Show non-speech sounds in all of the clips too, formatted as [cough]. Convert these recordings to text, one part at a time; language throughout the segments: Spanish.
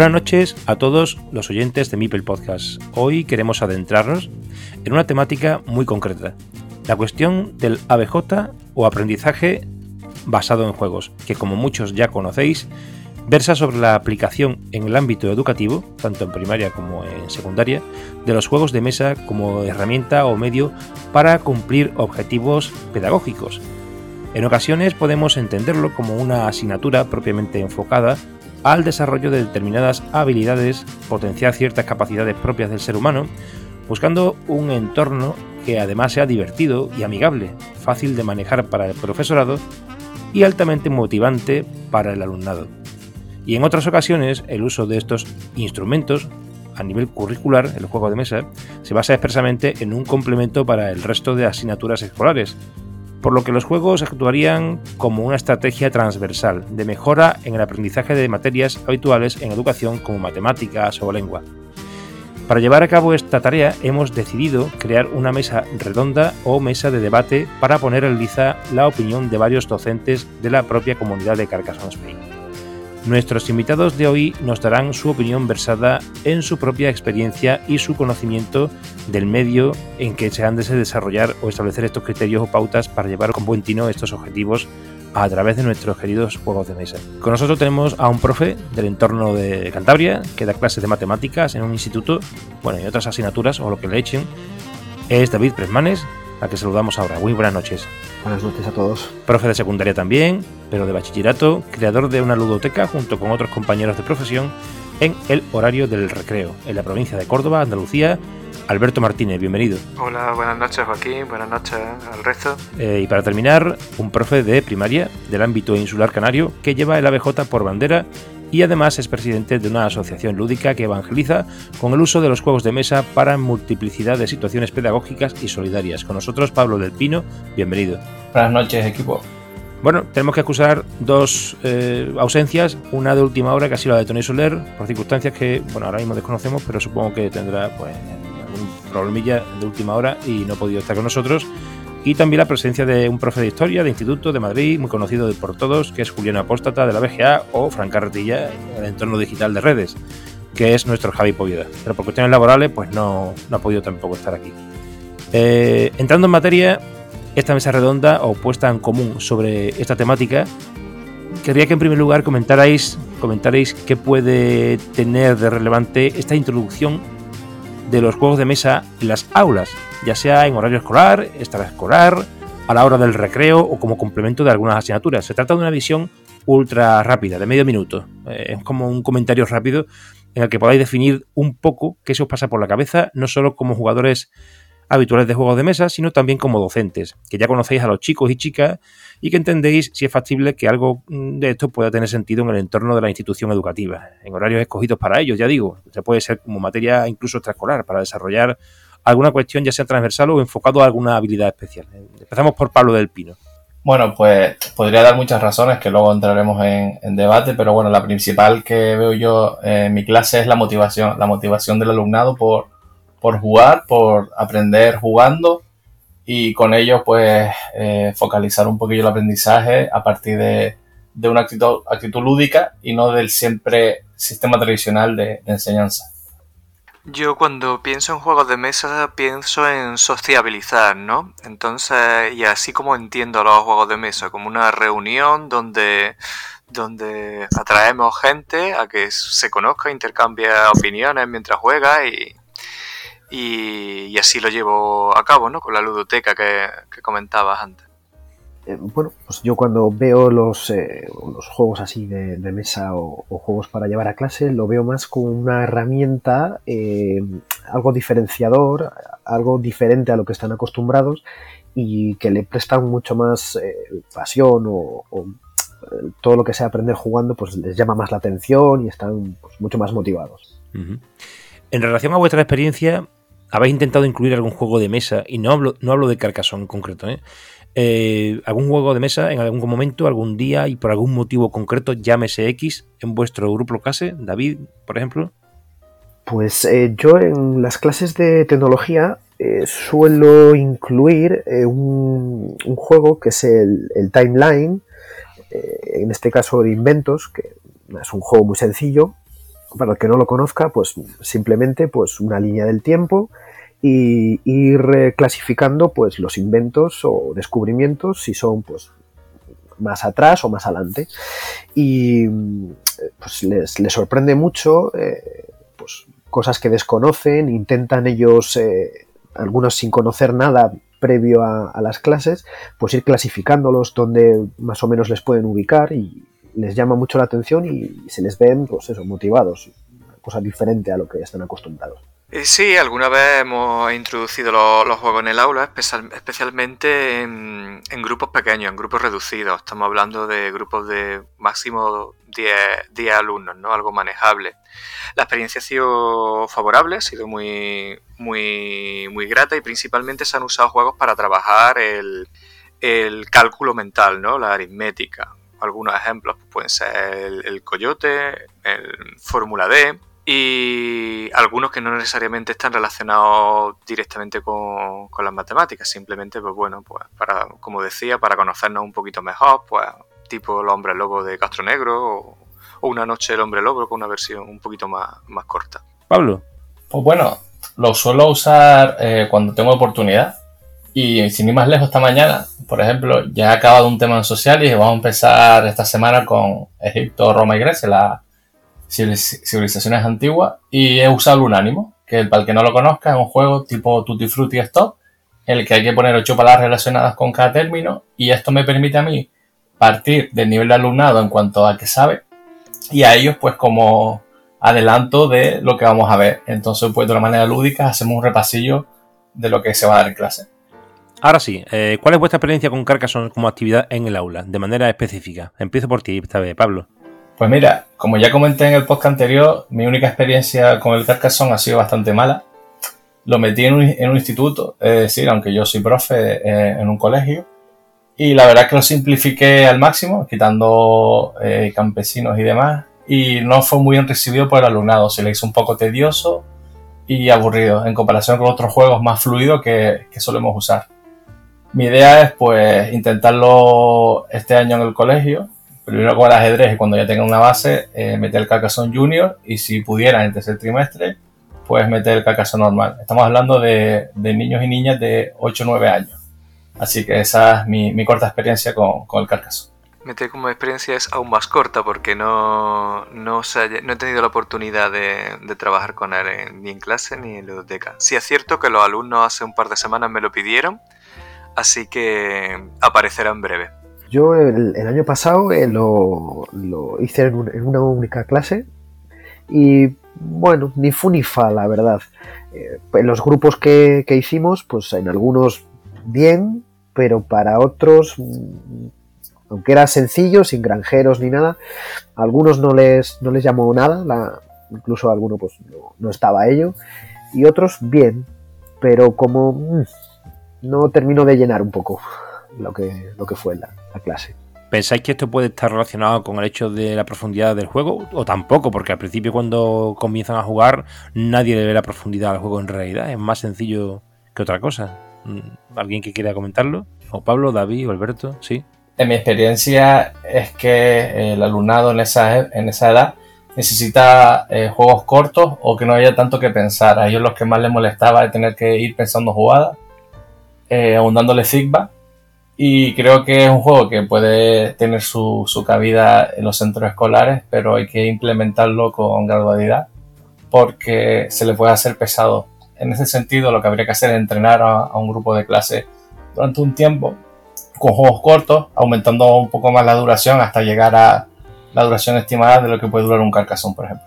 Buenas noches a todos los oyentes de Mipel Podcast. Hoy queremos adentrarnos en una temática muy concreta, la cuestión del ABJ o aprendizaje basado en juegos, que como muchos ya conocéis, versa sobre la aplicación en el ámbito educativo, tanto en primaria como en secundaria, de los juegos de mesa como herramienta o medio para cumplir objetivos pedagógicos. En ocasiones podemos entenderlo como una asignatura propiamente enfocada al desarrollo de determinadas habilidades, potenciar ciertas capacidades propias del ser humano, buscando un entorno que además sea divertido y amigable, fácil de manejar para el profesorado y altamente motivante para el alumnado. Y en otras ocasiones el uso de estos instrumentos a nivel curricular, el juego de mesa, se basa expresamente en un complemento para el resto de asignaturas escolares, por lo que los juegos actuarían como una estrategia transversal de mejora en el aprendizaje de materias habituales en educación como matemáticas o lengua. Para llevar a cabo esta tarea hemos decidido crear una mesa redonda o mesa de debate para poner en liza la opinión de varios docentes de la propia comunidad de Carcassonne Spain. Nuestros invitados de hoy nos darán su opinión versada en su propia experiencia y su conocimiento del medio en que se han de desarrollar o establecer estos criterios o pautas para llevar con buen tino estos objetivos a través de nuestros queridos juegos de mesa. Con nosotros tenemos a un profe del entorno de Cantabria que da clases de matemáticas en un instituto, bueno, y otras asignaturas o lo que le echen. Es David Presmanes, a que saludamos ahora. Muy buenas noches. Buenas noches a todos. Profe de secundaria también, pero de bachillerato, creador de una ludoteca junto con otros compañeros de profesión en el horario del recreo, en la provincia de Córdoba, Andalucía. Alberto Martínez, bienvenido. Hola, buenas noches Joaquín, buenas noches al resto. Eh, y para terminar, un profe de primaria del ámbito insular canario que lleva el ABJ por bandera y además es presidente de una asociación lúdica que evangeliza con el uso de los juegos de mesa para multiplicidad de situaciones pedagógicas y solidarias. Con nosotros Pablo del Pino, bienvenido. Buenas noches equipo. Bueno, tenemos que acusar dos eh, ausencias, una de última hora que ha sido la de Tony Soler, por circunstancias que, bueno, ahora mismo desconocemos, pero supongo que tendrá pues algún problemilla de última hora y no ha podido estar con nosotros y también la presencia de un profe de historia de Instituto de Madrid, muy conocido por todos, que es Juliano Apóstata de la BGA o Fran Carretilla el entorno digital de redes, que es nuestro Javi Poveda. Pero por cuestiones laborales, pues no, no ha podido tampoco estar aquí. Eh, entrando en materia, esta mesa redonda o puesta en común sobre esta temática, querría que en primer lugar comentarais, comentarais qué puede tener de relevante esta introducción de los juegos de mesa en las aulas, ya sea en horario escolar, extraescolar, a la hora del recreo o como complemento de algunas asignaturas. Se trata de una visión ultra rápida, de medio minuto. Eh, es como un comentario rápido en el que podáis definir un poco qué se os pasa por la cabeza, no solo como jugadores habituales de juegos de mesa, sino también como docentes, que ya conocéis a los chicos y chicas y que entendéis si es factible que algo mm, de esto pueda tener sentido en el entorno de la institución educativa, en horarios escogidos para ellos, ya digo, se puede ser como materia incluso extraescolar, para desarrollar alguna cuestión ya sea transversal o enfocado a alguna habilidad especial. Empezamos por Pablo del Pino. Bueno, pues podría dar muchas razones que luego entraremos en, en, debate, pero bueno, la principal que veo yo en mi clase es la motivación, la motivación del alumnado por, por jugar, por aprender jugando y con ello pues eh, focalizar un poquillo el aprendizaje a partir de, de una actitud, actitud, lúdica y no del siempre sistema tradicional de, de, enseñanza. Yo cuando pienso en juegos de mesa pienso en sociabilizar, ¿no? Entonces, y así como entiendo los juegos de mesa, como una reunión donde donde atraemos gente a que se conozca, intercambia opiniones mientras juega y, y, así lo llevo a cabo, ¿no? Con la ludoteca que, comentabas antes. Eh, bueno, pues yo cuando veo los, eh, los juegos así de, mesa o, juegos para llevar a clase, lo veo más como una herramienta, eh, algo diferenciador, algo diferente a lo que están acostumbrados y que le prestan mucho más pasión o, todo lo que sea aprender jugando, pues les llama más la atención y están pues, mucho más motivados. En relación a vuestra experiencia, habéis intentado incluir algún juego de mesa, y no hablo, no hablo de Carcassonne en concreto, ¿eh? ¿eh? algún juego de mesa en algún momento, algún día y por algún motivo concreto, llámese X, en vuestro grupo clase, David, por ejemplo. Pues eh, yo en las clases de tecnología eh, suelo incluir un, juego que es el, el Timeline, en este caso de inventos, que es un juego muy sencillo, para el que no lo conozca, pues simplemente pues una línea del tiempo y ir clasificando pues los inventos o descubrimientos si son pues más atrás o más adelante. Y pues les, sorprende mucho eh, pues cosas que desconocen intentan ellos eh, algunos sin conocer nada previo a, a, las clases pues ir clasificándolos donde más o menos les pueden ubicar y, les llama mucho la atención y se les ven, pues eso, motivados, cosa diferente a lo que están acostumbrados. Sí, alguna vez hemos introducido los, juegos en el aula, especialmente en, grupos pequeños, en grupos reducidos. Estamos hablando de grupos de máximo 10, alumnos, ¿no? Algo manejable. La experiencia ha sido favorable, ha sido muy, muy, muy grata y principalmente se han usado juegos para trabajar el, el cálculo mental, ¿no? La aritmética algunos ejemplos pueden ser el, Coyote, el Fórmula D y algunos que no necesariamente están relacionados directamente con, las matemáticas, simplemente, pues bueno, pues para, como decía, para conocernos un poquito mejor, pues tipo el hombre lobo de Castro Negro o, una noche el hombre lobo con una versión un poquito más, más corta. Pablo. Pues bueno, lo suelo usar eh, cuando tengo oportunidad y sin ir más lejos, esta mañana, por ejemplo, ya he acabado un tema en social y vamos a empezar esta semana con Egipto, Roma y Grecia, las civilizaciones antiguas, y he usado el Unánimo, que para el que no lo conozca es un juego tipo Tutti Frutti Stop, en el que hay que poner ocho palabras relacionadas con cada término, y esto me permite a mí partir del nivel alumnado en cuanto a que sabe, y a ellos pues como adelanto de lo que vamos a ver. Entonces pues de una manera lúdica hacemos un repasillo de lo que se va a dar en clase. Ahora sí, eh, ¿cuál es vuestra experiencia con Carcassonne como actividad en el aula, de manera específica? Empiezo por ti esta vez, Pablo. Pues mira, como ya comenté en el podcast anterior, mi única experiencia con el Carcassonne ha sido bastante mala. Lo metí en un, instituto, es decir, aunque yo soy profe eh, en un colegio, y la verdad es que lo simplifiqué al máximo, quitando eh, campesinos y demás, y no fue muy bien recibido por el alumnado, se le hizo un poco tedioso y aburrido en comparación con otros juegos más fluidos que solemos usar. Mi idea es pues intentarlo este año en el colegio, primero con el ajedrez y cuando ya tenga una base, eh, meter el Carcassonne Junior y si pudiera en tercer trimestre, pues meter el Carcassonne normal. Estamos hablando de, niños y niñas de 8 o 9 años. Así que esa es mi, corta experiencia con, el Carcassonne. Meter como experiencia es aún más corta porque no, no, he tenido la oportunidad de, trabajar con él ni en clase ni en biblioteca. Sí es cierto que los alumnos hace un par de semanas me lo pidieron así que aparecerá en breve. Yo el, año pasado eh, lo, hice en, una única clase y bueno, ni fu ni fa, la verdad. Eh, en los grupos que, hicimos, pues en algunos bien, pero para otros, mm, aunque era sencillo, sin granjeros ni nada, a algunos no les, no les llamó nada, incluso a alguno pues no, estaba ello, y otros bien, pero como... Mm, no termino de llenar un poco lo que, lo que fue la, clase. ¿Pensáis que esto puede estar relacionado con el hecho de la profundidad del juego? O tampoco, porque al principio cuando comienzan a jugar nadie le ve la profundidad al juego en realidad. Es más sencillo que otra cosa. Mm, ¿Alguien que quiera comentarlo? ¿O Pablo, David o Alberto? ¿Sí? En mi experiencia es que el alumnado en esa, en esa edad necesita eh, juegos cortos o que no haya tanto que pensar. A ellos los que más les molestaba es tener que ir pensando jugadas eh, aún dándole feedback Y creo que es un juego que puede tener su, su cabida en los centros escolares, pero hay que implementarlo con gradualidad porque se le puede hacer pesado. En ese sentido, lo que habría que hacer es entrenar a, a un grupo de clase durante un tiempo con juegos cortos, aumentando un poco más la duración hasta llegar a la duración estimada de lo que puede durar un carcasón, por ejemplo.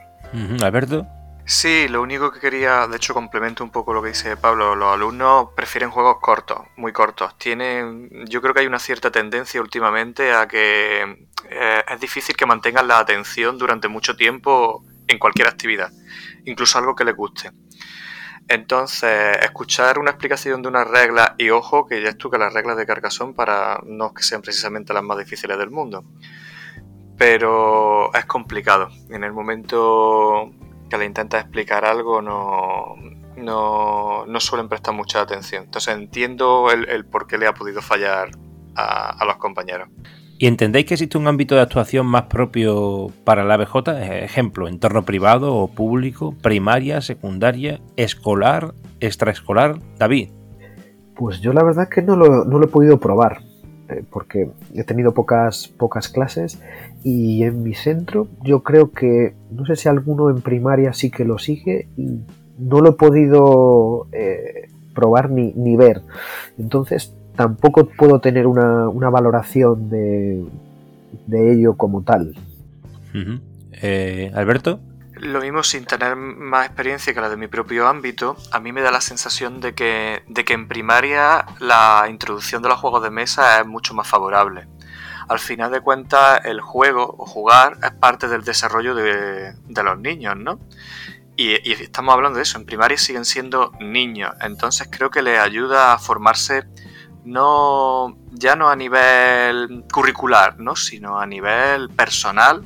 Alberto. Sí, lo único que quería, de hecho complemento un poco lo que dice Pablo, los alumnos prefieren juegos cortos, muy cortos. Tienen, yo creo que hay una cierta tendencia últimamente a que eh, es difícil que mantengan la atención durante mucho tiempo en cualquier actividad, incluso algo que les guste. Entonces, escuchar una explicación de una regla, y ojo que ya es tú que las reglas de Carcassonne para no que sean precisamente las más difíciles del mundo, pero es complicado. En el momento que le intentas explicar algo no, no, no suelen prestar mucha atención. Entonces entiendo el, el por qué le ha podido fallar a, a los compañeros. ¿Y entendéis que existe un ámbito de actuación más propio para la ABJ? Ejemplo, entorno privado o público, primaria, secundaria, escolar, extraescolar. David. Pues yo la verdad que no lo, no lo he podido probar, eh, porque he tenido pocas, pocas clases y en mi centro yo creo que, no sé si alguno en primaria sí que lo sigue y no lo he podido eh, probar ni, ni ver. Entonces tampoco puedo tener una, una valoración de, de, ello como tal. Eh, Alberto. Lo mismo sin tener más experiencia que la de mi propio ámbito, a mí me da la sensación de que, de que en primaria la introducción de los juegos de mesa es mucho más favorable. Al final de cuentas, el juego o jugar es parte del desarrollo de, los niños, ¿no? Y, y, estamos hablando de eso, en primaria siguen siendo niños, entonces creo que les ayuda a formarse no ya no a nivel curricular, ¿no? sino a nivel personal,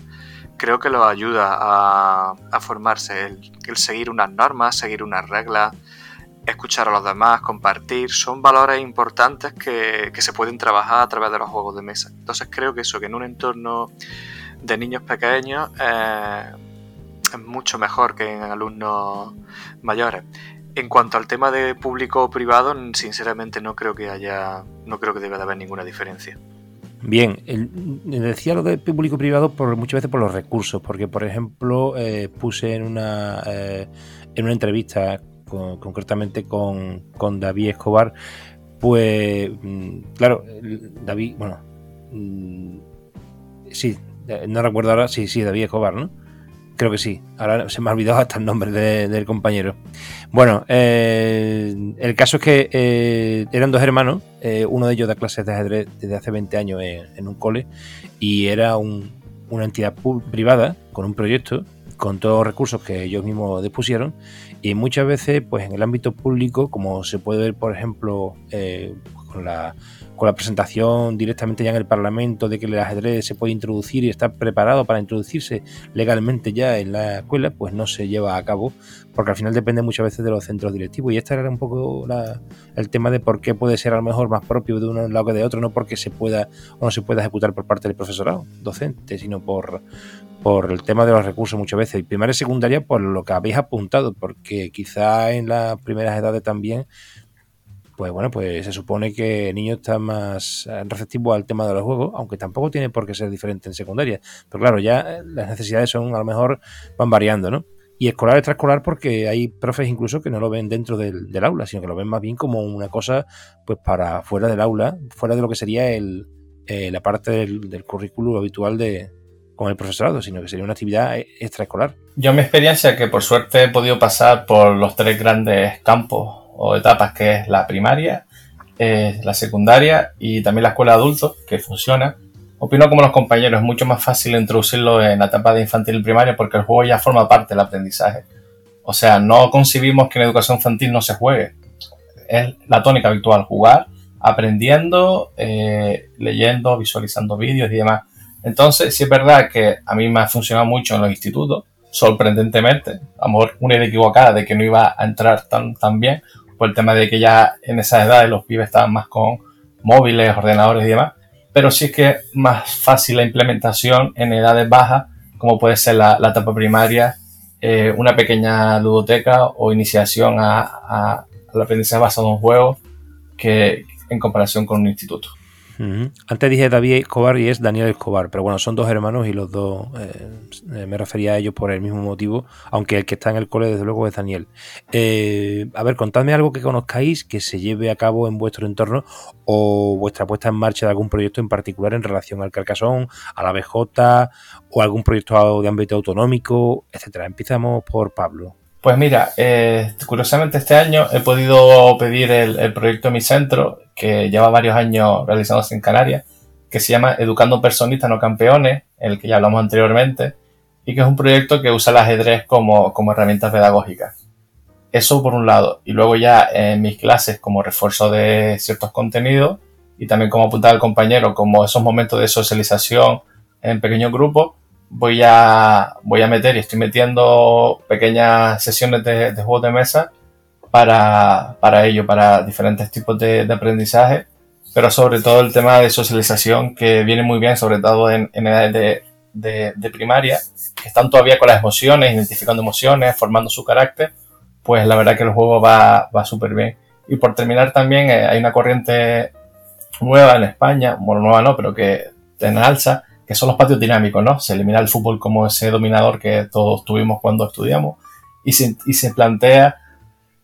creo que los ayuda a, a formarse, el, el, seguir unas normas, seguir unas reglas, escuchar a los demás, compartir, son valores importantes que, que se pueden trabajar a través de los juegos de mesa. Entonces creo que eso, que en un entorno de niños pequeños eh, es mucho mejor que en alumnos mayores. En cuanto al tema de público o privado, sinceramente no creo que haya, no creo que deba de haber ninguna diferencia. Bien, el, decía lo de público privado por muchas veces por los recursos, porque por ejemplo eh, puse en una eh, en una entrevista con, concretamente con, con, David Escobar, pues mm, claro, David, bueno, mm, sí, no recuerdo ahora, sí, sí, David Escobar, ¿no? Creo que sí. Ahora se me ha olvidado hasta el nombre de, del compañero. Bueno, eh, el caso es que eh, eran dos hermanos. Eh, uno de ellos da clases de ajedrez desde hace 20 años en, en un cole y era un, una entidad privada con un proyecto con todos los recursos que ellos mismos dispusieron y muchas veces pues en el ámbito público como se puede ver por ejemplo eh, con la con la presentación directamente ya en el Parlamento de que el ajedrez se puede introducir y está preparado para introducirse legalmente ya en la escuela, pues no se lleva a cabo, porque al final depende muchas veces de los centros directivos. Y este era un poco la, el tema de por qué puede ser a lo mejor más propio de un lado que de otro, no porque se pueda o no se pueda ejecutar por parte del profesorado docente, sino por, por el tema de los recursos muchas veces. Y primaria y secundaria, por lo que habéis apuntado, porque quizá en las primeras edades también pues bueno, pues se supone que el niño está más receptivo al tema de los juegos, aunque tampoco tiene por qué ser diferente en secundaria. Pero claro, ya las necesidades son, a lo mejor, van variando, ¿no? Y escolar, extraescolar, porque hay profes incluso que no lo ven dentro del, aula, sino que lo ven más bien como una cosa, pues para fuera del aula, fuera de lo que sería el, eh, la parte del, currículo habitual de, con el profesorado, sino que sería una actividad extraescolar. Yo mi experiencia, que por suerte he podido pasar por los tres grandes campos o etapas que es la primaria, la secundaria y también la escuela de adultos, que funciona. Opino como los compañeros, es mucho más fácil introducirlo en la etapa de infantil y primaria porque el juego ya forma parte del aprendizaje. O sea, no concibimos que en educación infantil no se juegue. Es la tónica habitual, jugar, aprendiendo, eh, leyendo, visualizando vídeos y demás. Entonces, sí es verdad que a mí me ha funcionado mucho en los institutos, sorprendentemente, a lo mejor una idea equivocada de que no iba a entrar tan, tan bien, por el tema de que ya en esas edades los pibes estaban más con móviles, ordenadores y demás, pero sí es que es más fácil la implementación en edades bajas, como puede ser la, la etapa primaria, eh, una pequeña ludoteca o iniciación a, a, al aprendizaje basado en juegos que en comparación con un instituto. Antes dije David Escobar y es Daniel Escobar, pero bueno, son dos hermanos y los dos eh, me refería a ellos por el mismo motivo, aunque el que está en el cole desde luego es Daniel. Eh, a ver, contadme algo que conozcáis que se lleve a cabo en vuestro entorno o vuestra puesta en marcha de algún proyecto en particular en relación al Carcasón, a la BJ o algún proyecto de ámbito autonómico, etcétera. Empezamos por Pablo. Pues mira, eh, curiosamente este año he podido pedir el, proyecto Mi Centro, que lleva varios años realizándose en Canarias, que se llama Educando Personistas No Campeones, el que ya hablamos anteriormente, y que es un proyecto que usa el ajedrez como, como herramienta pedagógica. Eso por un lado. Y luego ya en mis clases como refuerzo de ciertos contenidos y también como apuntar al compañero, como esos momentos de socialización en pequeños grupos, voy a, voy a meter y estoy metiendo pequeñas sesiones de, juegos de mesa para, para ello, para diferentes tipos de, aprendizaje, pero sobre todo el tema de socialización que viene muy bien, sobre todo en, edades de, de, primaria, que están todavía con las emociones, identificando emociones, formando su carácter, pues la verdad que el juego va, va súper bien. Y por terminar también, eh, hay una corriente nueva en España, bueno, nueva no, pero que en alza, que son los patios dinámicos, ¿no? Se elimina el fútbol como ese dominador que todos tuvimos cuando estudiamos y se, y se plantea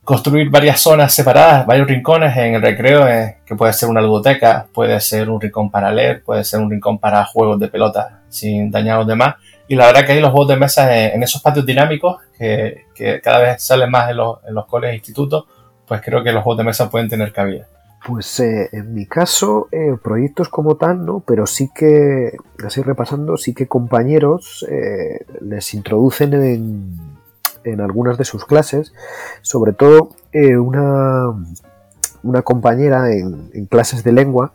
construir varias zonas separadas, varios rincones en el recreo, eh, que puede ser una ludoteca, puede ser un rincón para leer, puede ser un rincón para juegos de pelota sin dañar a los demás. Y la verdad que hay los juegos de mesa en, esos patios dinámicos, que, que, cada vez salen más en los, en los colegios e institutos, pues creo que los juegos de mesa pueden tener cabida. Pues eh, en mi caso, eh, proyectos como tal, ¿no? Pero sí que, así repasando, sí que compañeros eh, les introducen en, en, algunas de sus clases, sobre todo una, una compañera en, clases de lengua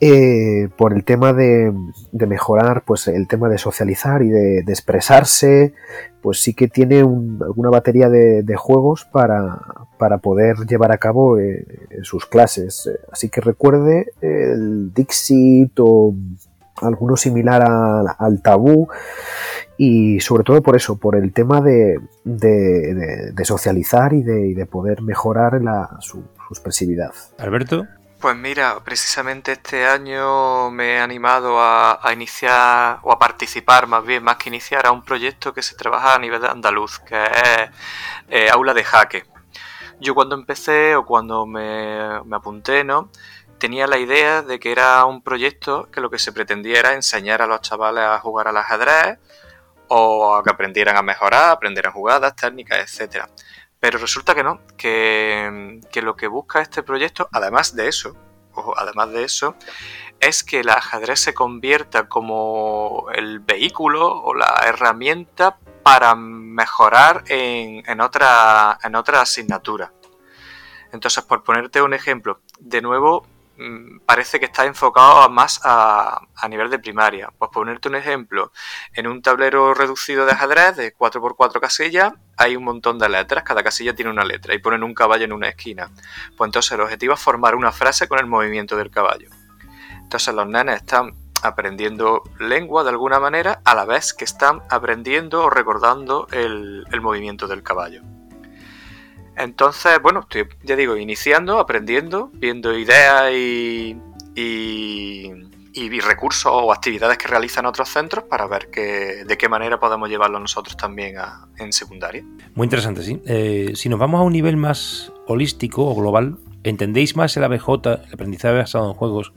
eh, por el tema de, mejorar pues el tema de socializar y de, expresarse pues sí que tiene alguna batería de, juegos para, para, poder llevar a cabo eh, sus clases. Así que recuerde el Dixit o alguno similar al tabú y sobre todo por eso, por el tema de, socializar y de, poder mejorar su, expresividad. Alberto. Pues mira, precisamente este año me he animado a, iniciar o a participar más bien, más que iniciar, a un proyecto que se trabaja a nivel de andaluz, que es eh, Aula de Jaque. Yo cuando empecé o cuando me, me apunté, ¿no? tenía la idea de que era un proyecto que lo que se pretendía era enseñar a los chavales a jugar al ajedrez o a que aprendieran a mejorar, aprendieran jugadas, técnicas, etcétera. Pero resulta que no, que, lo que busca este proyecto, además de eso, además de eso, es que el ajedrez se convierta como el vehículo o la herramienta para mejorar en, en, otra, en otra asignatura. Entonces, por ponerte un ejemplo, de nuevo, parece que está enfocado más a, nivel de primaria. Pues ponerte un ejemplo, en un tablero reducido de ajedrez de 4x4 casillas hay un montón de letras, cada casilla tiene una letra y ponen un caballo en una esquina. Pues entonces el objetivo es formar una frase con el movimiento del caballo. Entonces los nenes están aprendiendo lengua de alguna manera a la vez que están aprendiendo o recordando el movimiento del caballo. Entonces, bueno, estoy, ya digo, iniciando, aprendiendo, viendo ideas y, y, recursos o actividades que realizan otros centros para ver que, de qué manera podemos llevarlo nosotros también en secundaria. Muy interesante, sí. Eh, si nos vamos a un nivel más holístico o global, ¿entendéis más el ABJ, el aprendizaje basado en juegos,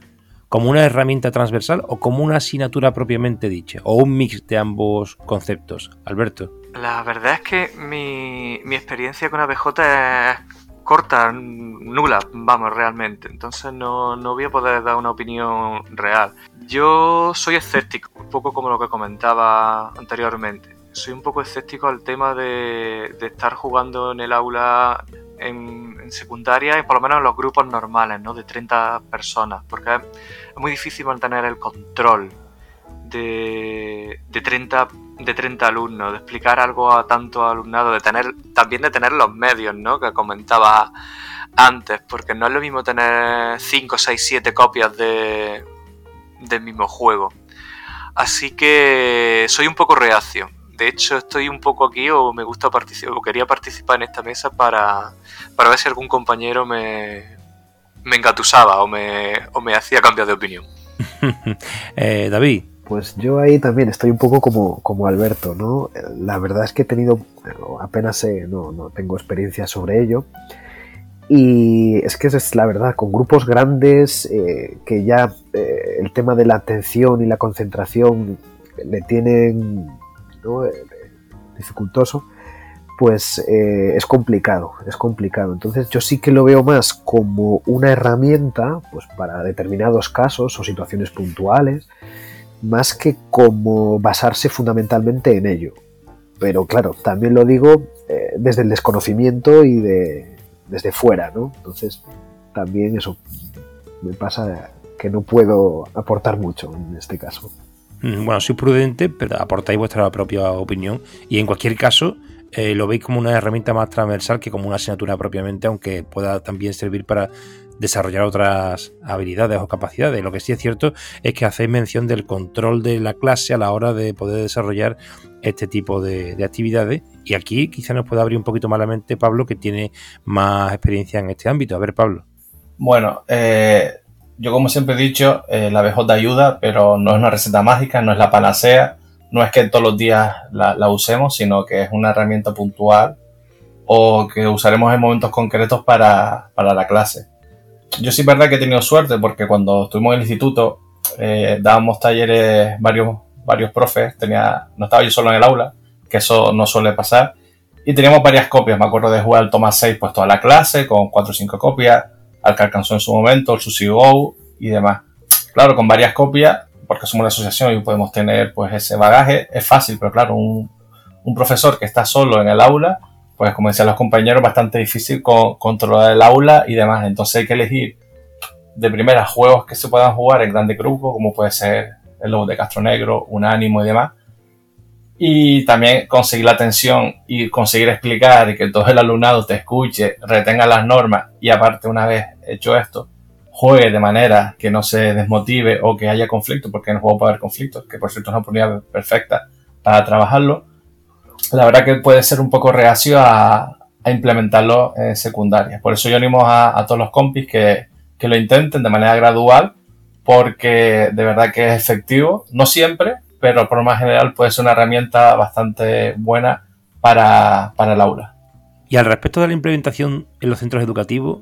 como una herramienta transversal o como una asignatura propiamente dicha? ¿O un mix de ambos conceptos? Alberto. La verdad es que mi, experiencia con ABJ es corta, nula, vamos, realmente. Entonces no, voy a poder dar una opinión real. Yo soy escéptico, un poco como lo que comentaba anteriormente. Soy un poco escéptico al tema de, estar jugando en el aula en, en, secundaria y por lo menos en los grupos normales, ¿no? De 30 personas, porque es muy difícil mantener el control de, de 30 de 30 alumnos, de explicar algo a tanto alumnado, de tener también de tener los medios, ¿no? Que comentaba antes, porque no es lo mismo tener 5, 6, 7 copias de, del mismo juego. Así que soy un poco reacio. De hecho, estoy un poco aquí o me gusta participar, o quería participar en esta mesa para, para ver si algún compañero me, me engatusaba o me, o me hacía cambiar de opinión. [laughs] Eh, David. Pues yo ahí también estoy un poco como, como Alberto, ¿no? La verdad es que he tenido, apenas no, no tengo experiencia sobre ello. Y es que es la verdad, con grupos grandes eh, que ya eh, el tema de la atención y la concentración le tienen dificultoso, pues es complicado, es complicado. Entonces yo sí que lo veo más como una herramienta pues, para determinados casos o situaciones puntuales más que como basarse fundamentalmente en ello. Pero claro, también lo digo eh, desde el desconocimiento y de, desde fuera, ¿no? Entonces, también eso me pasa que no puedo aportar mucho en este caso. Mm, bueno, soy prudente, pero aportáis vuestra propia opinión y en cualquier caso eh, lo veis como una herramienta más transversal que como una asignatura propiamente, aunque pueda también servir para desarrollar otras habilidades o capacidades. Lo que sí es cierto es que hacéis mención del control de la clase a la hora de poder desarrollar este tipo de, actividades. Y aquí quizá nos pueda abrir un poquito más la mente Pablo, que tiene más experiencia en este ámbito. A ver, Pablo. Bueno, eh, yo como siempre he dicho, eh, la BJ ayuda, pero no es una receta mágica, no es la panacea, no es que todos los días la, la usemos, sino que es una herramienta puntual o que usaremos en momentos concretos para, para la clase yo sí es verdad que he tenido suerte porque cuando estuvimos en el instituto eh, dábamos talleres varios, varios profes, tenía, no estaba yo solo en el aula, que eso no suele pasar, y teníamos varias copias, me acuerdo de jugar al Thomas 6 pues toda la clase, con 4 o 5 copias, al que alcanzó en su momento, el Susi Go y demás. Claro, con varias copias, porque somos una asociación y podemos tener pues ese bagaje, es fácil, pero claro, un, un profesor que está solo en el aula, pues como decían los compañeros, bastante difícil controlar el aula y demás. Entonces hay que elegir de primera juegos que se puedan jugar en grande grupo, como puede ser el Lobo de Castro Negro, Unánimo y demás. Y también conseguir la atención y conseguir explicar y que todo el alumnado te escuche, retenga las normas y aparte una vez hecho esto, juegue de manera que no se desmotive o que haya conflicto, porque en el juego puede haber conflictos, que por cierto es una oportunidad perfecta para trabajarlo la verdad que puede ser un poco reacio a, implementarlo en secundaria. Por eso yo animo a, todos los compis que, lo intenten de manera gradual, porque de verdad que es efectivo, no siempre, pero por lo más general puede ser una herramienta bastante buena para, para el aula. Y al respecto de la implementación en los centros educativos,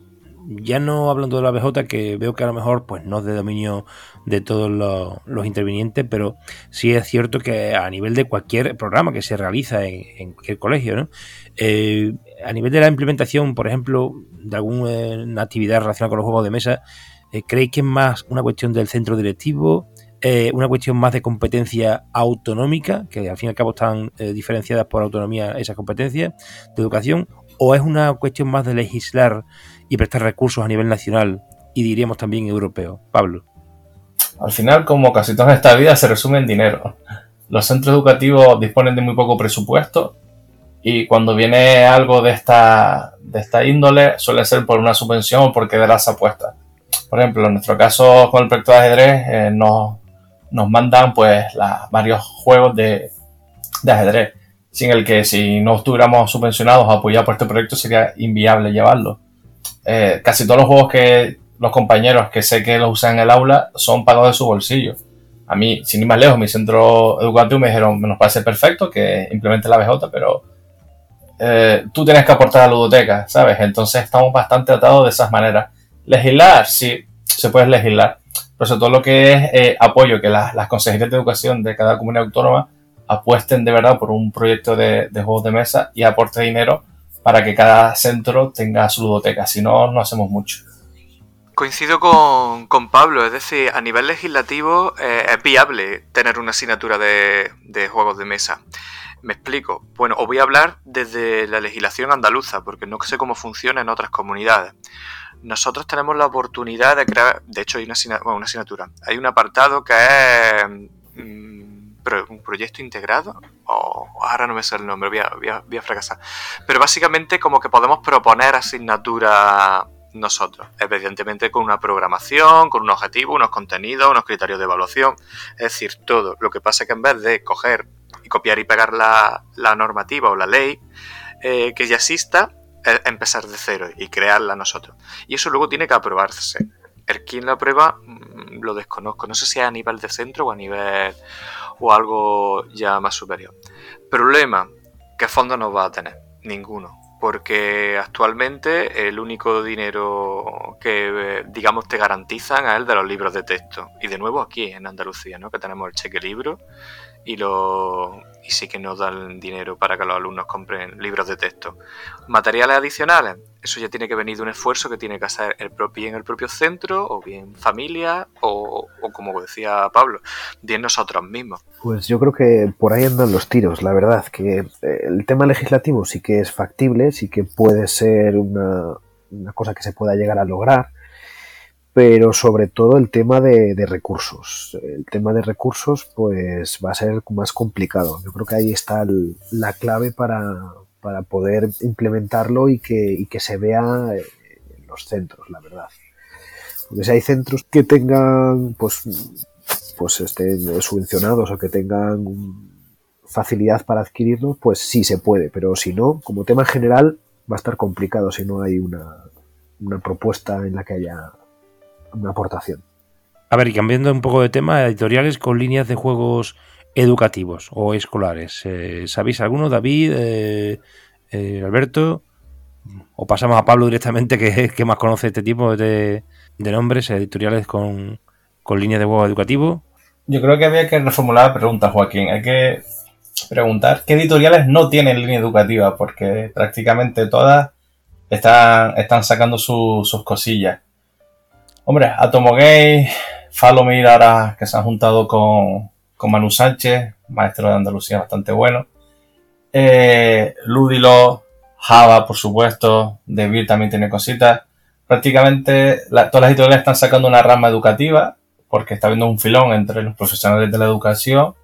ya no hablando de la BJ, que veo que a lo mejor pues no es de dominio de todos los, intervinientes, pero sí es cierto que a nivel de cualquier programa que se realiza en, cualquier colegio, ¿no? Eh, a nivel de la implementación, por ejemplo, de alguna actividad relacionada con los juegos de mesa, eh, ¿creéis que es más una cuestión del centro directivo? Eh, una cuestión más de competencia autonómica, que al fin y al cabo están diferenciadas por autonomía esas competencias de educación, o es una cuestión más de legislar y prestar recursos a nivel nacional y diríamos también europeo. Pablo. Al final, como casi toda esta vida, se resume en dinero. Los centros educativos disponen de muy poco presupuesto y cuando viene algo de esta, de esta índole suele ser por una subvención o porque de las apuestas. Por ejemplo, en nuestro caso con el proyecto de ajedrez eh, nos, nos, mandan pues varios juegos de, de ajedrez, sin el que si no estuviéramos subvencionados o apoyados por este proyecto sería inviable llevarlo. Eh, casi todos los juegos que los compañeros que sé que los usan en el aula son pagados de su bolsillo. A mí, sin ir más lejos, mi centro educativo me dijeron, nos parece perfecto que implemente la BJ, pero eh, tú tienes que aportar a la ludoteca, ¿sabes? Entonces estamos bastante atados de esas maneras. Legislar, sí, se puede legislar, pero sobre todo lo que es eh, apoyo, que las consejerías de educación de cada comunidad autónoma apuesten de verdad por un proyecto de, de juegos de mesa y aporte dinero para que cada centro tenga su ludoteca, si no, no hacemos mucho. Coincido con, Pablo, es decir, a nivel legislativo eh, es viable tener una asignatura de, juegos de mesa. Me explico. Bueno, os voy a hablar desde la legislación andaluza, porque no sé cómo funciona en otras comunidades. Nosotros tenemos la oportunidad de crear, de hecho hay una, una asignatura, hay un apartado que es un proyecto integrado, o ahora no me sé el nombre, voy a, fracasar. Pero básicamente como que podemos proponer asignatura nosotros, evidentemente con una programación, con un objetivo, unos contenidos, unos criterios de evaluación, es decir, todo. Lo que pasa es que en vez de coger y copiar y pegar la, normativa o la ley eh, que ya exista, empezar de cero y crearla nosotros. Y eso luego tiene que aprobarse. El quien la aprueba mm, lo desconozco. No sé si es a nivel de centro o a nivel o algo ya más superior. Problema, ¿qué fondo no va a tener? Ninguno. Porque actualmente el único dinero que, digamos, te garantizan es el de los libros de texto. Y de nuevo aquí en Andalucía, ¿no? Que tenemos el cheque libro y, lo, y sí que nos dan dinero para que los alumnos compren libros de texto. Materiales adicionales, eso ya tiene que venir de un esfuerzo que tiene que hacer el propio, bien el propio centro, o bien familia, o, o, como decía Pablo, bien nosotros mismos. Pues yo creo que por ahí andan los tiros, la verdad, que eh, el tema legislativo sí que es factible, sí que puede ser una, una cosa que se pueda llegar a lograr, pero sobre todo el tema de, recursos. El tema de recursos pues va a ser más complicado. Yo creo que ahí está el, la clave para, para, poder implementarlo y que, que se vea en los centros, la verdad. Porque si hay centros que tengan pues, pues estén subvencionados o que tengan facilidad para adquirirlo, pues sí se puede, pero si no, como tema general va a estar complicado si no hay una, una propuesta en la que haya una aportación. A ver, y cambiando un poco de tema, editoriales con líneas de juegos educativos o escolares. Eh, ¿Sabéis alguno, David, eh, eh, Alberto? ¿O pasamos a Pablo directamente, que, que más conoce este tipo de, de nombres, editoriales con, con líneas de juegos educativos? Yo creo que había que reformular la pregunta, Joaquín. Hay que preguntar qué editoriales no tienen línea educativa, porque prácticamente todas están, están sacando su, sus cosillas. Hombre, Atomo Gay, Falomir ahora que se han juntado con, con Manu Sánchez, maestro de Andalucía bastante bueno. Eh, Ludilo, Java, por supuesto, Devir también tiene cositas. Prácticamente la, todas las editoriales están sacando una rama educativa porque está habiendo un filón entre los profesionales de la educación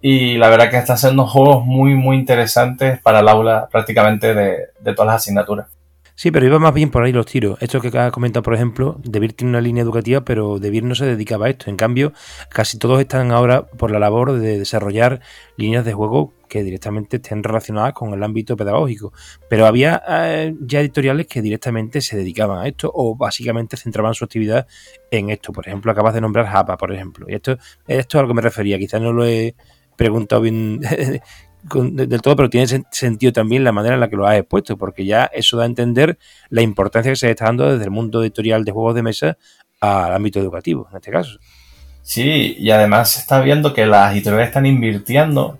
y la verdad que están haciendo juegos muy muy interesantes para el aula prácticamente de, de todas las asignaturas. Sí, pero iba más bien por ahí los tiros. Esto que has comentado, por ejemplo, Debir tiene una línea educativa, pero Debir no se dedicaba a esto. En cambio, casi todos están ahora por la labor de desarrollar líneas de juego que directamente estén relacionadas con el ámbito pedagógico. Pero había eh, ya editoriales que directamente se dedicaban a esto o básicamente centraban su actividad en esto. Por ejemplo, acabas de nombrar Japa, por ejemplo. Y esto, esto es a que me refería. Quizás no lo he preguntado bien [laughs] del todo, pero tiene sentido también la manera en la que lo has expuesto, porque ya eso da a entender la importancia que se está dando desde el mundo editorial de juegos de mesa al ámbito educativo, en este caso. Sí, y además se está viendo que las editoriales están invirtiendo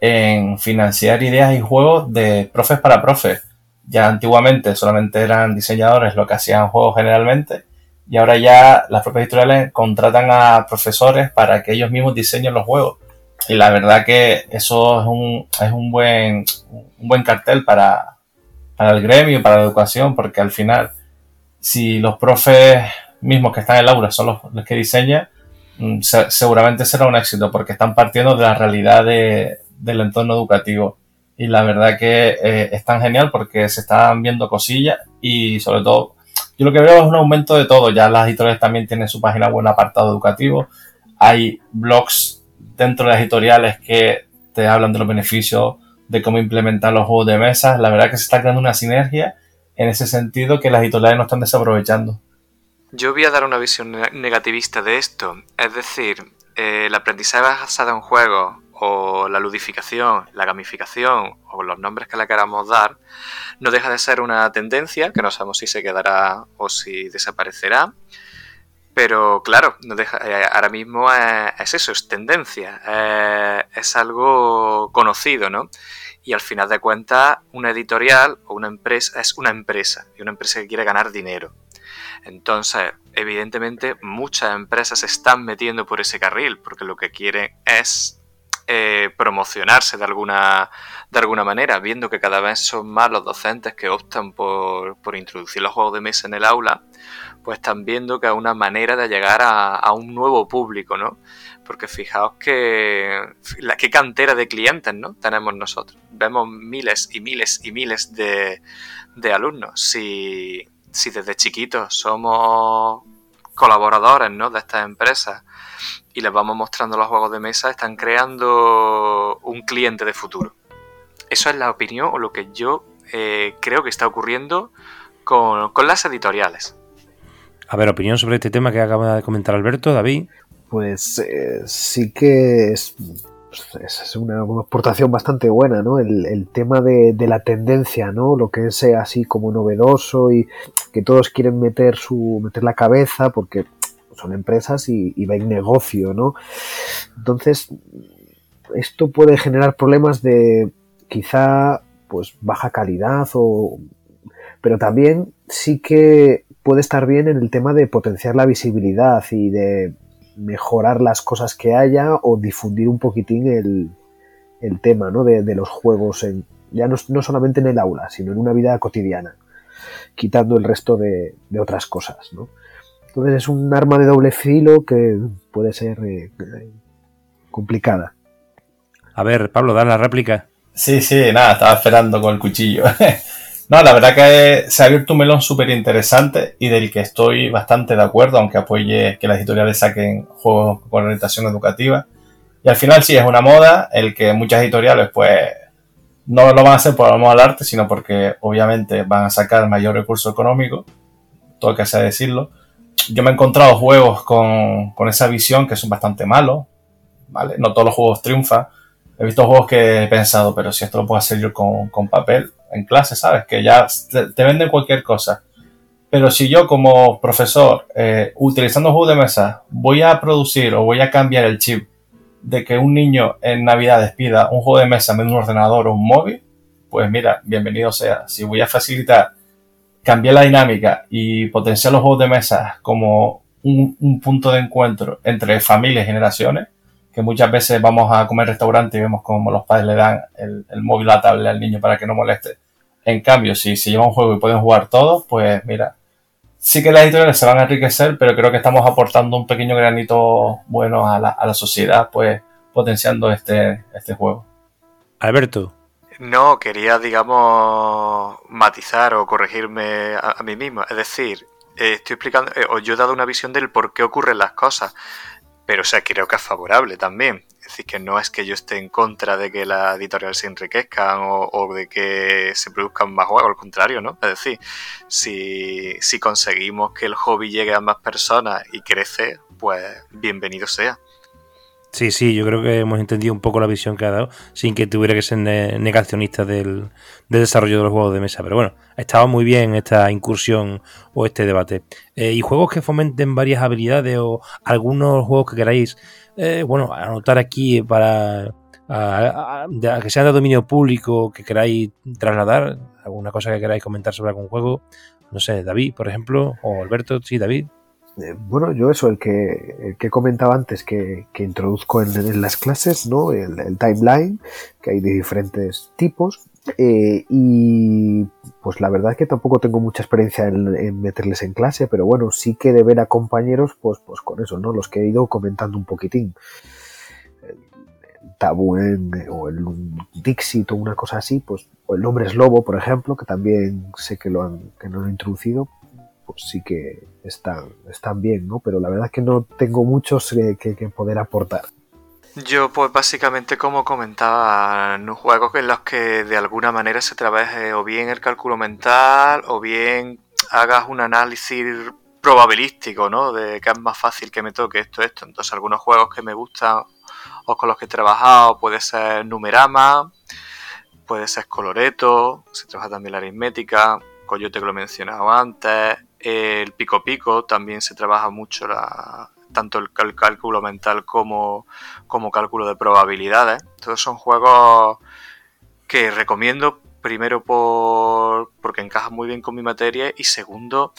en financiar ideas y juegos de profes para profes. Ya antiguamente solamente eran diseñadores los que hacían juegos generalmente, y ahora ya las propias editoriales contratan a profesores para que ellos mismos diseñen los juegos y la verdad que eso es un, es un, buen, un buen cartel para, para el gremio, para la educación, porque al final, si los profes mismos que están en el aula son los, los que diseñan, mm, se, seguramente será un éxito, porque están partiendo de la realidad de, del entorno educativo. Y la verdad que eh, es tan genial porque se están viendo cosillas y sobre todo, yo lo que veo es un aumento de todo. Ya las editoriales también tienen su página web, apartado educativo. Hay blogs dentro de las editoriales que te hablan de los beneficios de cómo implementar los juegos de mesa. La verdad que se está creando una sinergia en ese sentido que las editoriales no están desaprovechando. Yo voy a dar una visión negativista de esto. Es decir, eh, el aprendizaje basado en juegos o la ludificación, la gamificación o los nombres que le queramos dar, no deja de ser una tendencia que no sabemos si se quedará o si desaparecerá pero claro, no deja, eh, ahora mismo es, es, eso, es tendencia, eh, es algo conocido, ¿no? Y al final de cuentas, una editorial o una empresa es una empresa y una empresa que quiere ganar dinero. Entonces, evidentemente, muchas empresas se están metiendo por ese carril porque lo que quieren es eh, promocionarse de alguna, de alguna manera, viendo que cada vez son más los docentes que optan por, por introducir los juegos de mesa en el aula pues están viendo que es una manera de llegar a, un nuevo público, ¿no? Porque fijaos que la qué cantera de clientes, ¿no? Tenemos nosotros. Vemos miles y miles y miles de, de alumnos. Si, si desde chiquitos somos colaboradores, ¿no? De estas empresas y les vamos mostrando los juegos de mesa, están creando un cliente de futuro. Eso es la opinión o lo que yo eh, creo que está ocurriendo con, las editoriales. A ver, opinión sobre este tema que acaba de comentar Alberto, David. Pues eh, sí que es, es una, aportación bastante buena, ¿no? El, tema de, la tendencia, ¿no? Lo que es así como novedoso y que todos quieren meter su meter la cabeza porque son empresas y, y ven negocio, ¿no? Entonces, esto puede generar problemas de quizá pues baja calidad o pero también sí que puede estar bien en el tema de potenciar la visibilidad y de mejorar las cosas que haya o difundir un poquitín el, el tema ¿no? de, los juegos en, ya no, no, solamente en el aula sino en una vida cotidiana quitando el resto de, de otras cosas ¿no? entonces es un arma de doble filo que puede ser eh, complicada a ver Pablo da la réplica Sí, sí, nada, estaba esperando con el cuchillo. [laughs] no, la verdad que se ha abierto un melón súper interesante y del que estoy bastante de acuerdo, aunque apoye que las editoriales saquen juegos con orientación educativa. Y al final sí es una moda el que muchas editoriales pues no lo van a hacer por amor al arte, sino porque obviamente van a sacar mayor recurso económico, todo que sea decirlo. Yo me he encontrado juegos con, con esa visión que son bastante malos, ¿vale? No todos los juegos triunfan he visto juegos que he pensado, pero si esto lo puedo hacer yo con, papel en clase, ¿sabes? Que ya te, venden cualquier cosa. Pero si yo como profesor, eh, utilizando juegos de mesa, voy a producir o voy a cambiar el chip de que un niño en Navidad pida un juego de mesa en un ordenador o un móvil, pues mira, bienvenido sea. Si voy a facilitar, cambiar la dinámica y potenciar los juegos de mesa como un, un punto de encuentro entre familias y generaciones, que muchas veces vamos a comer restaurante y vemos como los padres le dan el, móvil a la tablet al niño para que no moleste. En cambio, si se lleva un juego y pueden jugar todos, pues mira, sí que las editoriales se van a enriquecer, pero creo que estamos aportando un pequeño granito bueno a la, a la sociedad, pues potenciando este, este juego. Alberto. No, quería, digamos, matizar o corregirme a, mí mismo. Es decir, eh, estoy explicando, eh, o yo he dado una visión del por qué ocurren las cosas pero o sea, creo que es favorable también. Es decir, que no es que yo esté en contra de que las editoriales se enriquezcan o, de que se produzcan más juegos, al contrario, ¿no? Es decir, si, si conseguimos que el hobby llegue a más personas y crece, pues bienvenido sea. Sí, sí, yo creo que hemos entendido un poco la visión que ha dado, sin que tuviera que ser negacionista del, desarrollo de los juegos de mesa. Pero bueno, estaba muy bien esta incursión o este debate. Eh, y juegos que fomenten varias habilidades o algunos juegos que queráis, eh, bueno, anotar aquí para que sean de dominio público, que queráis trasladar, alguna cosa que queráis comentar sobre algún juego. No sé, David, por ejemplo, o Alberto, sí, David. Eh, bueno, yo eso, el que, el que comentaba antes que, introduzco en, las clases, ¿no? El, timeline, que hay de diferentes tipos. Eh, y pues la verdad es que tampoco tengo mucha experiencia en, meterles en clase, pero bueno, sí que de ver a compañeros, pues, pues con eso, ¿no? Los que he ido comentando un poquitín. El, o el Dixit o una cosa así, pues, o el Hombre es Lobo, por ejemplo, que también sé que lo han, que no han introducido, pues sí que están, están bien, ¿no? Pero la verdad es que no tengo muchos que, poder aportar. Yo, pues básicamente, como comentaba, en juegos en los que de alguna manera se trabaje o bien el cálculo mental o bien hagas un análisis probabilístico, ¿no? De que es más fácil que me toque esto, esto. Entonces, algunos juegos que me gustan o con los que he trabajado puede ser Numerama, puede ser Coloreto, se trabaja también la aritmética, Coyote que lo he mencionado antes, el pico pico también se trabaja mucho la, tanto el, cálculo mental como, como cálculo de probabilidades. Todos son juegos que recomiendo primero por, porque encajan muy bien con mi materia y segundo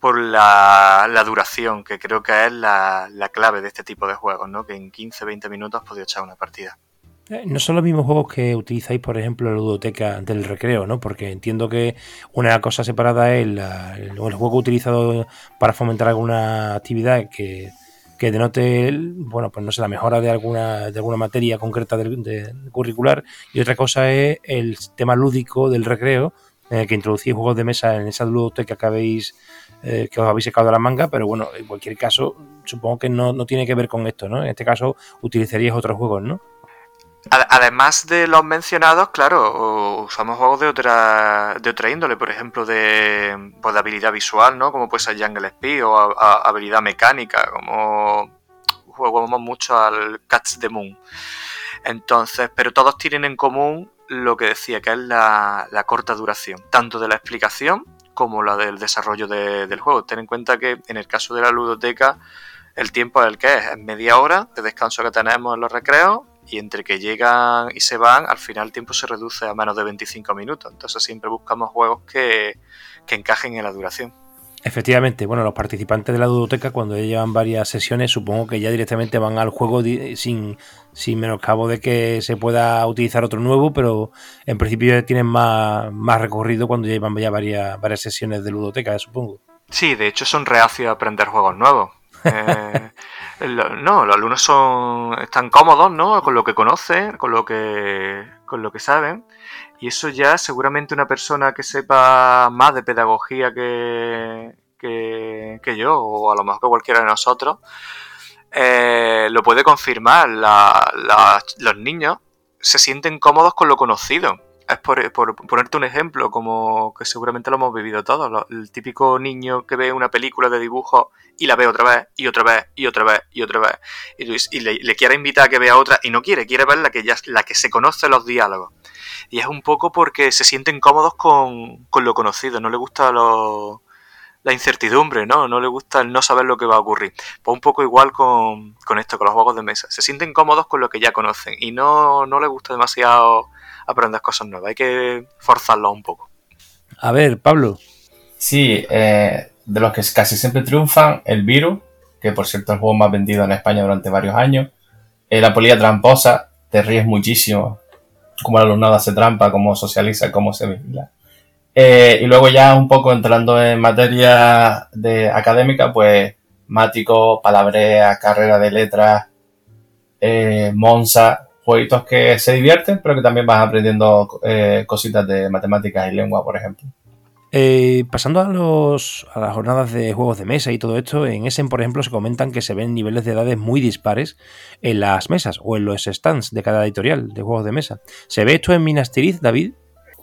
por la, duración, que creo que es la, la, clave de este tipo de juegos, ¿no? que en 15-20 minutos podido echar una partida. Eh, no son los mismos juegos que utilizáis, por ejemplo, en la ludoteca del recreo, ¿no? Porque entiendo que una cosa separada es el, juego utilizado para fomentar alguna actividad que, denote, bueno, pues no sé, la mejora de alguna, de alguna materia concreta de, curricular. Y otra cosa es el tema lúdico del recreo, eh, que introducís juegos de mesa en esa ludoteca que habéis eh, que os habéis sacado de la manga, pero bueno, en cualquier caso, supongo que no, no tiene que ver con esto, ¿no? En este caso utilizaríais otros juegos, ¿no? Además de los mencionados, claro, usamos juegos de otra, de otra índole, por ejemplo, de, pues, de habilidad visual, ¿no? Como puede ser Jungle Speed o habilidad mecánica, como jugamos mucho al Catch the Moon. Entonces, pero todos tienen en común lo que decía, que es la, corta duración, tanto de la explicación como la del desarrollo del juego. Ten en cuenta que en el caso de la ludoteca, el tiempo es el que es, es media hora de descanso que tenemos en los recreos y entre que llegan y se van, al final el tiempo se reduce a menos de 25 minutos. Entonces siempre buscamos juegos que, encajen en la duración. Efectivamente, bueno, los participantes de la dudoteca cuando ya llevan varias sesiones supongo que ya directamente van al juego sin, sin menoscabo de que se pueda utilizar otro nuevo, pero en principio ya tienen más, más recorrido cuando llevan ya varias, varias sesiones de ludoteca, supongo. Sí, de hecho son reacios a aprender juegos nuevos. Eh, no, los alumnos son están cómodos, ¿no? Con lo que conocen, con lo que con lo que saben. Y eso ya seguramente una persona que sepa más de pedagogía que, que, yo, o a lo mejor que cualquiera de nosotros, eh, lo puede confirmar. los niños se sienten cómodos con lo conocido es por, ponerte un ejemplo, como que seguramente lo hemos vivido todos. El típico niño que ve una película de dibujos y la ve otra vez, y otra vez, y otra vez, y otra vez. Y, le, quiere invitar a que vea otra, y no quiere, quiere ver la que, ya, la que se conoce los diálogos. Y es un poco porque se sienten cómodos con, lo conocido, no le gusta la incertidumbre, ¿no? No le gusta el no saber lo que va a ocurrir. Pues un poco igual con, esto, con los juegos de mesa. Se sienten cómodos con lo que ya conocen y no, no les gusta demasiado aprender cosas nuevas. Hay que forzarlo un poco. A ver, Pablo. Sí, eh, de los que casi siempre triunfan, el virus, que por cierto es el juego más vendido en España durante varios años. Eh, la polilla tramposa, te ríes muchísimo. Cómo el alumnado hace trampa, cómo socializa, cómo se vigila. Eh, y luego ya un poco entrando en materia de académica, pues Mático, Palabrea, Carrera de Letras, Monza, jueguitos que se divierten, pero que también vas aprendiendo eh, cositas de matemáticas y lengua, por ejemplo. Eh, pasando a, los, a las jornadas de juegos de mesa y todo esto, en Essen, por ejemplo, se comentan que se ven niveles de edades muy dispares en las mesas o en los stands de cada editorial de juegos de mesa. ¿Se ve esto en Minas Tirith, David?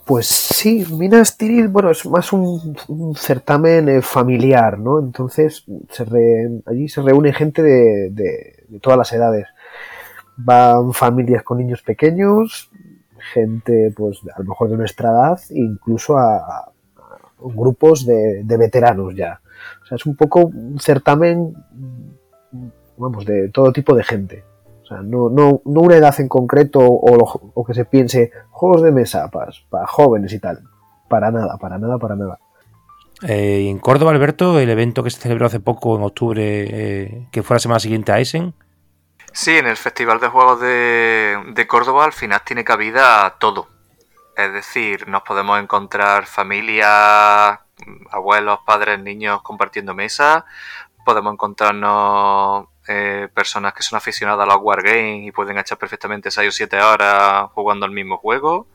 Pues sí, Minas Tirith, bueno, es más un, certamen eh, familiar, ¿no? Entonces, se allí se reúne gente de todas las edades van familias con niños pequeños, gente pues a lo mejor de nuestra edad, incluso a, grupos de, veteranos ya. O sea, es un poco un certamen, vamos, de todo tipo de gente. O sea, no, no, no una edad en concreto o, que se piense juegos de mesa para, para, jóvenes y tal. Para nada, para nada, para nada. Eh, en Córdoba, Alberto, el evento que se celebró hace poco en octubre, eh, que fue la semana siguiente a Essen, Sí, en el Festival de Juegos de, Córdoba al final tiene cabida todo. Es decir, nos podemos encontrar familias, abuelos, padres, niños compartiendo mesa. Podemos encontrarnos eh, personas que son aficionadas a los wargames y pueden echar perfectamente 6 o 7 horas jugando al mismo juego.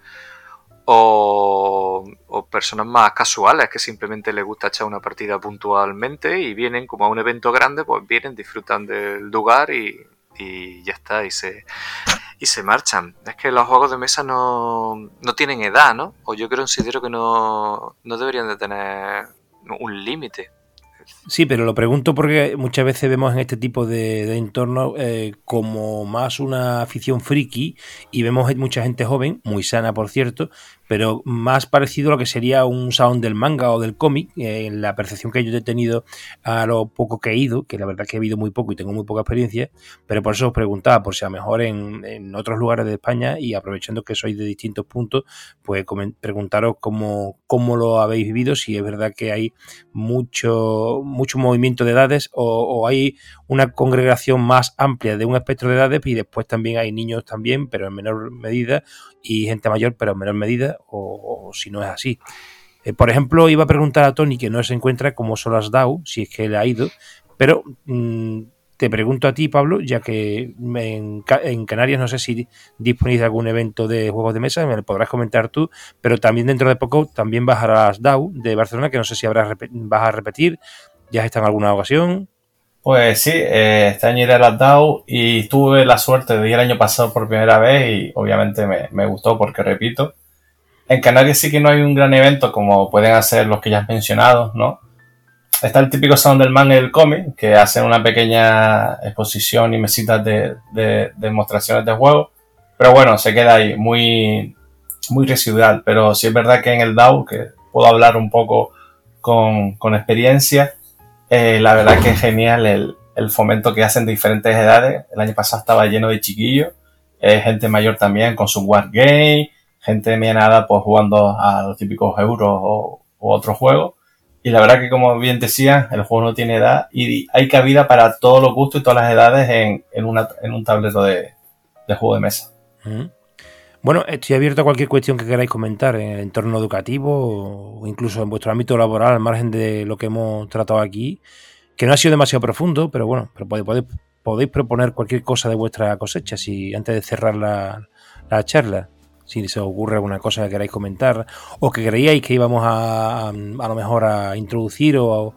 O, personas más casuales que simplemente les gusta echar una partida puntualmente y vienen como a un evento grande, pues vienen, disfrutan del lugar y, y ya está, y se, y se marchan. Es que los juegos de mesa no, no tienen edad, ¿no? O yo creo, considero que no, no deberían de tener un límite. Sí, pero lo pregunto porque muchas veces vemos en este tipo de, de entornos eh, como más una afición friki y vemos mucha gente joven, muy sana por cierto, pero más parecido a lo que sería un sound del manga o del cómic, eh, en la percepción que yo he tenido a lo poco que he ido, que la verdad que he ido muy poco y tengo muy poca experiencia, pero por eso os preguntaba, por si a lo mejor en, otros lugares de España y aprovechando que sois de distintos puntos, pues preguntaros cómo, cómo lo habéis vivido, si es verdad que hay mucho, mucho movimiento de edades o, hay una congregación más amplia de un espectro de edades y después también hay niños también, pero en menor medida, y gente mayor, pero en menor medida, o, si no es así. Eh, por ejemplo, iba a preguntar a Tony que no se encuentra cómo son las DAO, si es que él ha ido, pero mm, te pregunto a ti, Pablo, ya que en, Canarias no sé si disponéis de algún evento de juegos de mesa, me lo podrás comentar tú, pero también dentro de poco también las DAO de Barcelona, que no sé si habrás vas a repetir, ya está en alguna ocasión. Pues sí, eh, este año iré a DAO y tuve la suerte de ir el año pasado por primera vez y obviamente me, me, gustó porque, repito, en Canarias sí que no hay un gran evento como pueden hacer los que ya has mencionado, ¿no? Está el típico Sound del cómic, que hacen una pequeña exposición y mesitas de, de, demostraciones de juego, pero bueno, se queda ahí muy, muy residual, pero sí es verdad que en el DAO, que puedo hablar un poco con, con experiencia, eh, la verdad que es genial el, el, fomento que hacen de diferentes edades. El año pasado estaba lleno de chiquillos, eh, gente mayor también con su Wargame, gente de nada pues jugando a los típicos euros o, otros juegos. Y la verdad que como bien decía, el juego no tiene edad y hay cabida para todos los gustos y todas las edades en, en, una, en un tablero de, de, juego de mesa. Bueno, estoy abierto a cualquier cuestión que queráis comentar en el entorno educativo o incluso en vuestro ámbito laboral, al margen de lo que hemos tratado aquí, que no ha sido demasiado profundo, pero bueno, pero podéis, proponer cualquier cosa de vuestra cosecha si antes de cerrar la, la charla, si se os ocurre alguna cosa que queráis comentar o que creíais que íbamos a, a, lo mejor a introducir o,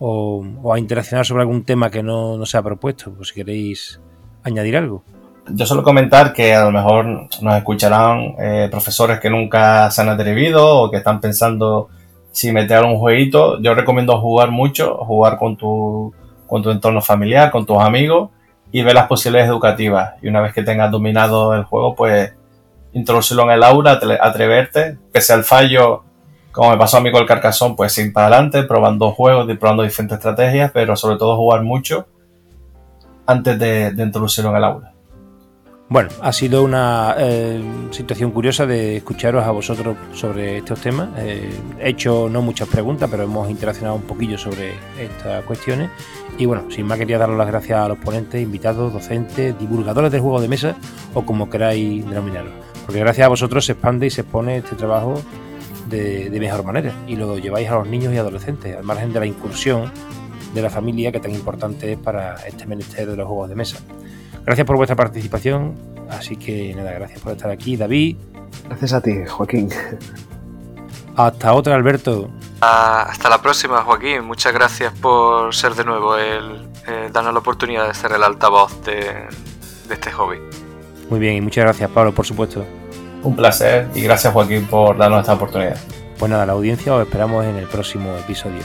o, o, a interaccionar sobre algún tema que no, no se ha propuesto, pues si queréis añadir algo yo suelo comentar que a lo mejor nos escucharán eh, profesores que nunca se han atrevido o que están pensando si meter un jueguito. Yo recomiendo jugar mucho, jugar con tu, con tu entorno familiar, con tus amigos y ver las posibilidades educativas. Y una vez que tengas dominado el juego, pues introducirlo en el aula, atreverte, pese al fallo, como me pasó a mí con el Carcassonne, pues ir para adelante, probando juegos probando diferentes estrategias, pero sobre todo jugar mucho antes de introducirlo en el aula. Bueno, ha sido una eh, situación curiosa de escucharos a vosotros sobre estos temas. Eh, he hecho no muchas preguntas, pero hemos interaccionado un poquillo sobre estas cuestiones. Y bueno, sin más quería daros las gracias a los ponentes, invitados, docentes, divulgadores del juego de mesa o como queráis denominarlo. Porque gracias a vosotros se expande y se expone este trabajo de, de mejor manera y lo lleváis a los niños y adolescentes, al margen de la incursión de la familia que tan importante es para este ministerio de los juegos de mesa. Gracias por vuestra participación. Así que nada, gracias por estar aquí, David. Gracias a ti, Joaquín. Hasta otra, Alberto. hasta la próxima, Joaquín. Muchas gracias por ser de nuevo el, darnos la oportunidad de ser el altavoz de, de este hobby. Muy bien, y muchas gracias, Pablo, por supuesto. Un placer y gracias, Joaquín, por darnos esta oportunidad. Pues nada, la audiencia os esperamos en el próximo episodio.